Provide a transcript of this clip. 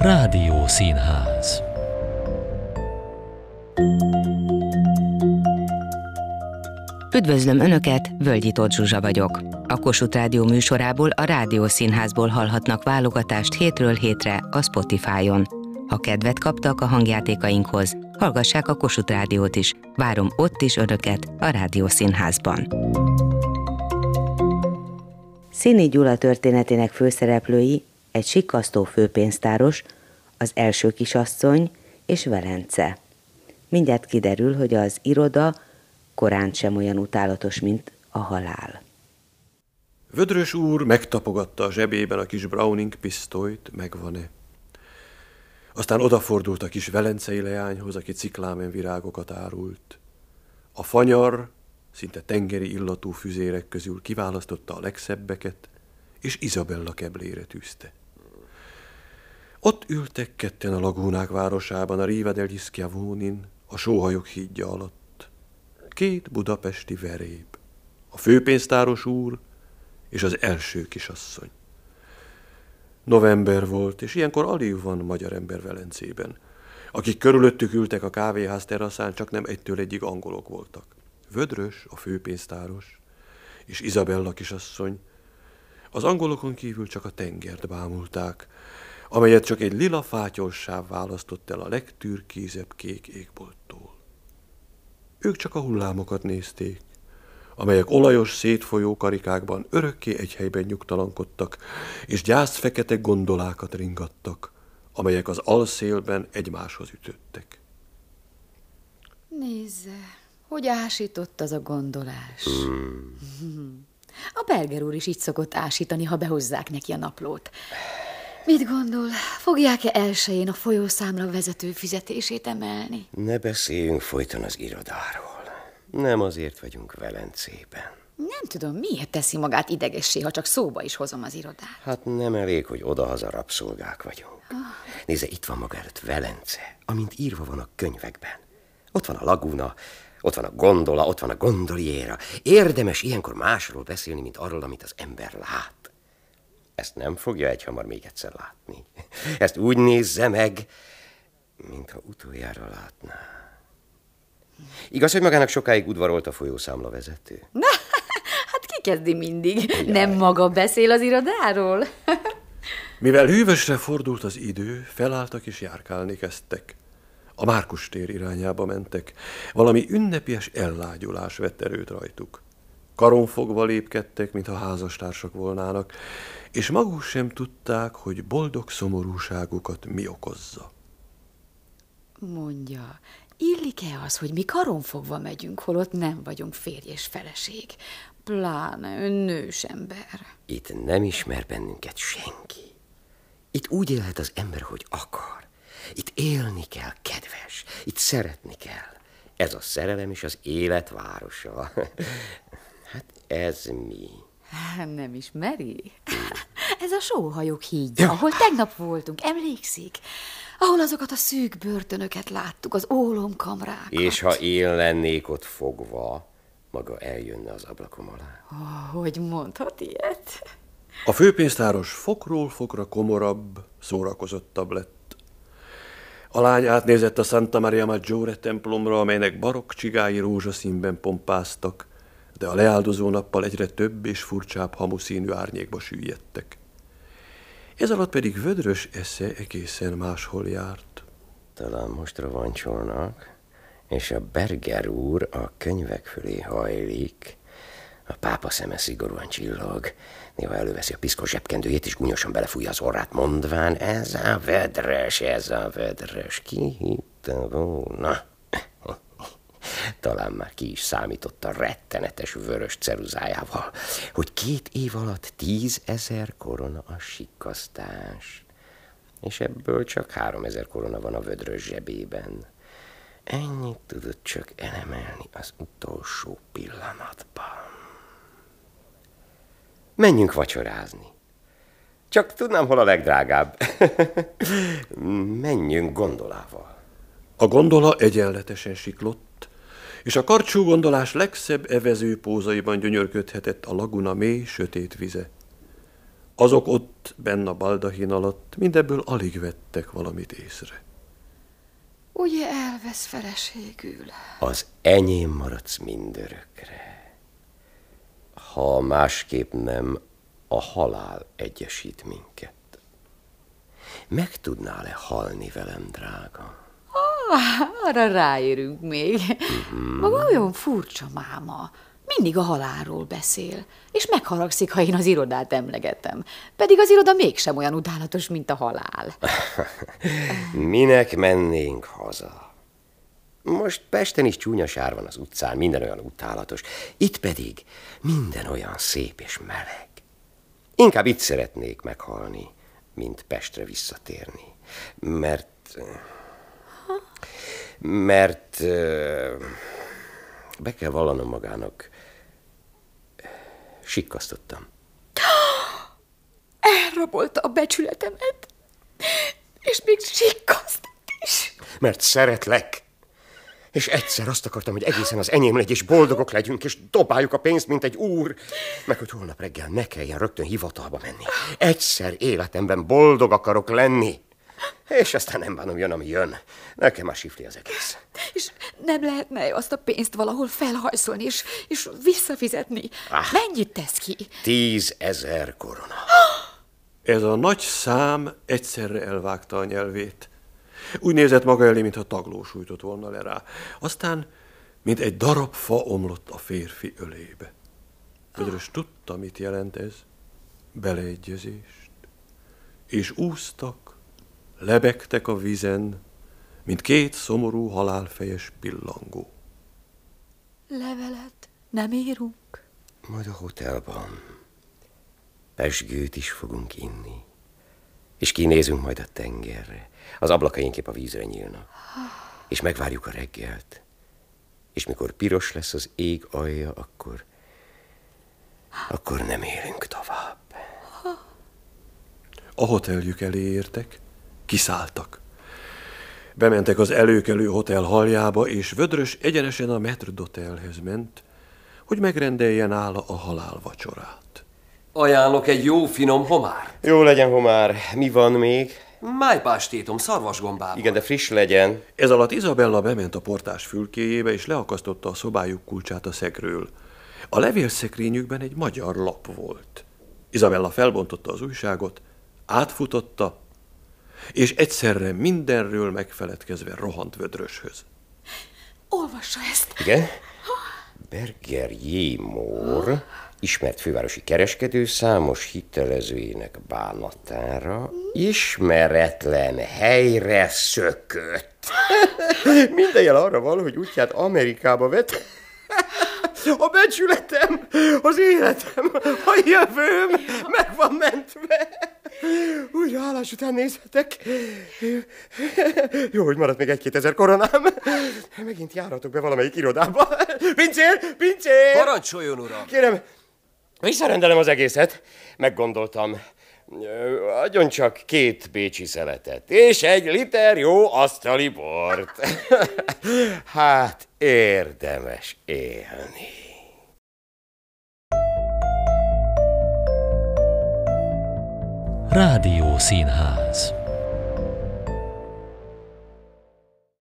Rádió Színház Üdvözlöm Önöket, Völgyi Tóth Zsuzsa vagyok. A Kossuth Rádió műsorából a Rádió Színházból hallhatnak válogatást hétről hétre a Spotify-on. Ha kedvet kaptak a hangjátékainkhoz, hallgassák a Kossuth Rádiót is. Várom ott is Önöket a Rádió Színházban. Színi Gyula történetének főszereplői egy sikasztó főpénztáros, az első kisasszony és Velence. Mindjárt kiderül, hogy az iroda korán sem olyan utálatos, mint a halál. Vödrös úr megtapogatta a zsebében a kis Browning pisztolyt, megvan-e. Aztán odafordult a kis velencei leányhoz, aki ciklámen virágokat árult. A fanyar, szinte tengeri illatú füzérek közül kiválasztotta a legszebbeket, és Izabella keblére tűzte. Ott ültek ketten a lagúnák városában, a Riva del Schiavonin, a sóhajok hídja alatt. Két budapesti veréb, a főpénztáros úr és az első kisasszony. November volt, és ilyenkor alig van magyar ember Velencében. Akik körülöttük ültek a kávéház teraszán, csak nem egytől egyig angolok voltak. Vödrös, a főpénztáros, és Izabella kisasszony. Az angolokon kívül csak a tengert bámulták, amelyet csak egy lila fátyolsáv választott el a legtürkízebb kék égbolttól. Ők csak a hullámokat nézték, amelyek olajos szétfolyó karikákban örökké egy helyben nyugtalankodtak, és gyász fekete gondolákat ringattak, amelyek az alszélben egymáshoz ütöttek. Nézze, hogy ásított az a gondolás. Hmm. A Berger úr is így szokott ásítani, ha behozzák neki a naplót. Mit gondol, fogják-e elsőjén a folyószámra vezető fizetését emelni? Ne beszéljünk folyton az irodáról. Nem azért vagyunk Velencében. Nem tudom, miért teszi magát idegessé, ha csak szóba is hozom az irodát. Hát nem elég, hogy odahaza rabszolgák vagyunk. Nézze, itt van maga előtt Velence, amint írva van a könyvekben. Ott van a laguna, ott van a gondola, ott van a gondoliéra. Érdemes ilyenkor másról beszélni, mint arról, amit az ember lát. Ezt nem fogja egyhamar még egyszer látni. Ezt úgy nézze meg, mintha utoljára látná. Igaz, hogy magának sokáig udvarolt a folyószámla vezető? Na, hát ki kezdi mindig? Jaj. Nem maga beszél az irodáról? Mivel hűvösre fordult az idő, felálltak és járkálni kezdtek. A Márkus tér irányába mentek. Valami ünnepélyes ellágyulás vett erőt rajtuk. Karonfogva lépkedtek, mintha házastársak volnának, és maguk sem tudták, hogy boldog szomorúságukat mi okozza. Mondja, Illik-e az, hogy mi karonfogva megyünk, holott nem vagyunk férj és feleség? Pláne ön nős ember. Itt nem ismer bennünket senki. Itt úgy élhet az ember, hogy akar. Itt élni kell, kedves. Itt szeretni kell. Ez a szerelem és az élet városa. Hát ez mi? Nem ismeri? Ez a sóhajók hídja, ja. ahol tegnap voltunk, emlékszik? ahol azokat a szűk börtönöket láttuk, az ólomkamrákat. És ha én lennék ott fogva, maga eljönne az ablakom alá. Oh, hogy mondhat ilyet? A főpénztáros fokról fokra komorabb, szórakozottabb lett. A lány átnézett a Santa Maria Maggiore templomra, amelynek barokk csigái rózsaszínben pompáztak, de a leáldozó nappal egyre több és furcsább hamuszínű árnyékba süllyedtek. Ez alatt pedig vödrös esze egészen máshol járt. Talán most ravancsolnak, és a Berger úr a könyvek fölé hajlik, a pápa szeme szigorúan csillog, néha előveszi a piszkos zsebkendőjét, és gúnyosan belefújja az orrát, mondván, ez a vedres, ez a vedres, ki hitte volna? Talán már ki is számított a rettenetes vörös ceruzájával, hogy két év alatt tízezer korona a sikasztás, és ebből csak három ezer korona van a vödrös zsebében. Ennyit tudott csak elemelni az utolsó pillanatban. Menjünk vacsorázni. Csak tudnám, hol a legdrágább. Menjünk gondolával. A gondola egyenletesen siklott, és a karcsú gondolás legszebb evező pózaiban gyönyörködhetett a laguna mély, sötét vize. Azok ott, benn a baldahin alatt, mindebből alig vettek valamit észre. Ugye elvesz feleségül? Az enyém maradsz mindörökre. Ha másképp nem, a halál egyesít minket. Meg tudnál-e halni velem, drága? Arra ráérünk még. Maga olyan furcsa máma. Mindig a halálról beszél, és megharagszik, ha én az irodát emlegetem. Pedig az iroda mégsem olyan utálatos, mint a halál. Minek mennénk haza? Most Pesten is csúnya sár van az utcán, minden olyan utálatos. Itt pedig minden olyan szép és meleg. Inkább itt szeretnék meghalni, mint Pestre visszatérni. Mert... Mert... Be kell vallanom magának. Sikkasztottam. Elrabolta a becsületemet, és még sikkaszt is. Mert szeretlek. És egyszer azt akartam, hogy egészen az enyém legy, és boldogok legyünk, és dobáljuk a pénzt, mint egy úr. Meg hogy holnap reggel ne kelljen rögtön hivatalba menni. Egyszer életemben boldog akarok lenni. És aztán nem bánom, jön, ami jön. Nekem a sifli az egész. És nem lehetne azt a pénzt valahol felhajszolni, és, és visszafizetni. Ah. Mennyit tesz ki? Tízezer korona. Ez a nagy szám egyszerre elvágta a nyelvét. Úgy nézett maga elé, mintha tagló sújtott volna le rá. Aztán, mint egy darab fa omlott a férfi ölébe. Ödrös tudta, mit jelent ez. Beleegyezést. És úsztak, lebegtek a vizen, mint két szomorú halálfejes pillangó. Levelet nem írunk. Majd a hotelban. Pesgőt is fogunk inni. És kinézünk majd a tengerre. Az ablakaink épp a vízre nyílnak. És megvárjuk a reggelt. És mikor piros lesz az ég alja, akkor... Akkor nem élünk tovább. A hoteljük elé értek, kiszálltak. Bementek az előkelő hotel haljába, és Vödrös egyenesen a metrdotelhez ment, hogy megrendelje nála a halálvacsorát. Ajánlok egy jó finom homár. Jó legyen, Homár. Mi van még? Májpástétom szarvasgombával. Igen, de friss legyen. Ez alatt Izabella bement a portás fülkéjébe, és leakasztotta a szobájuk kulcsát a szegről. A levélszekrényükben egy magyar lap volt. Izabella felbontotta az újságot, átfutotta, és egyszerre mindenről megfeledkezve rohant Vödröshöz. Olvassa ezt. Igen? Berger J. Mór, ismert fővárosi kereskedő számos hitelezőjének bánatára ismeretlen helyre szökött. Minden jel arra való, hogy útját Amerikába vett. A becsületem, az életem, a jövőm meg van mentve. Úgy hálás után nézhetek. Jó, hogy maradt még egy-két ezer koronám. Megint járhatok be valamelyik irodába. Pincér, pincér! Parancsoljon, uram! Kérem, visszarendelem az egészet. Meggondoltam. Adjon csak két bécsi szeletet, és egy liter jó asztali bort. hát, érdemes élni. Rádió Színház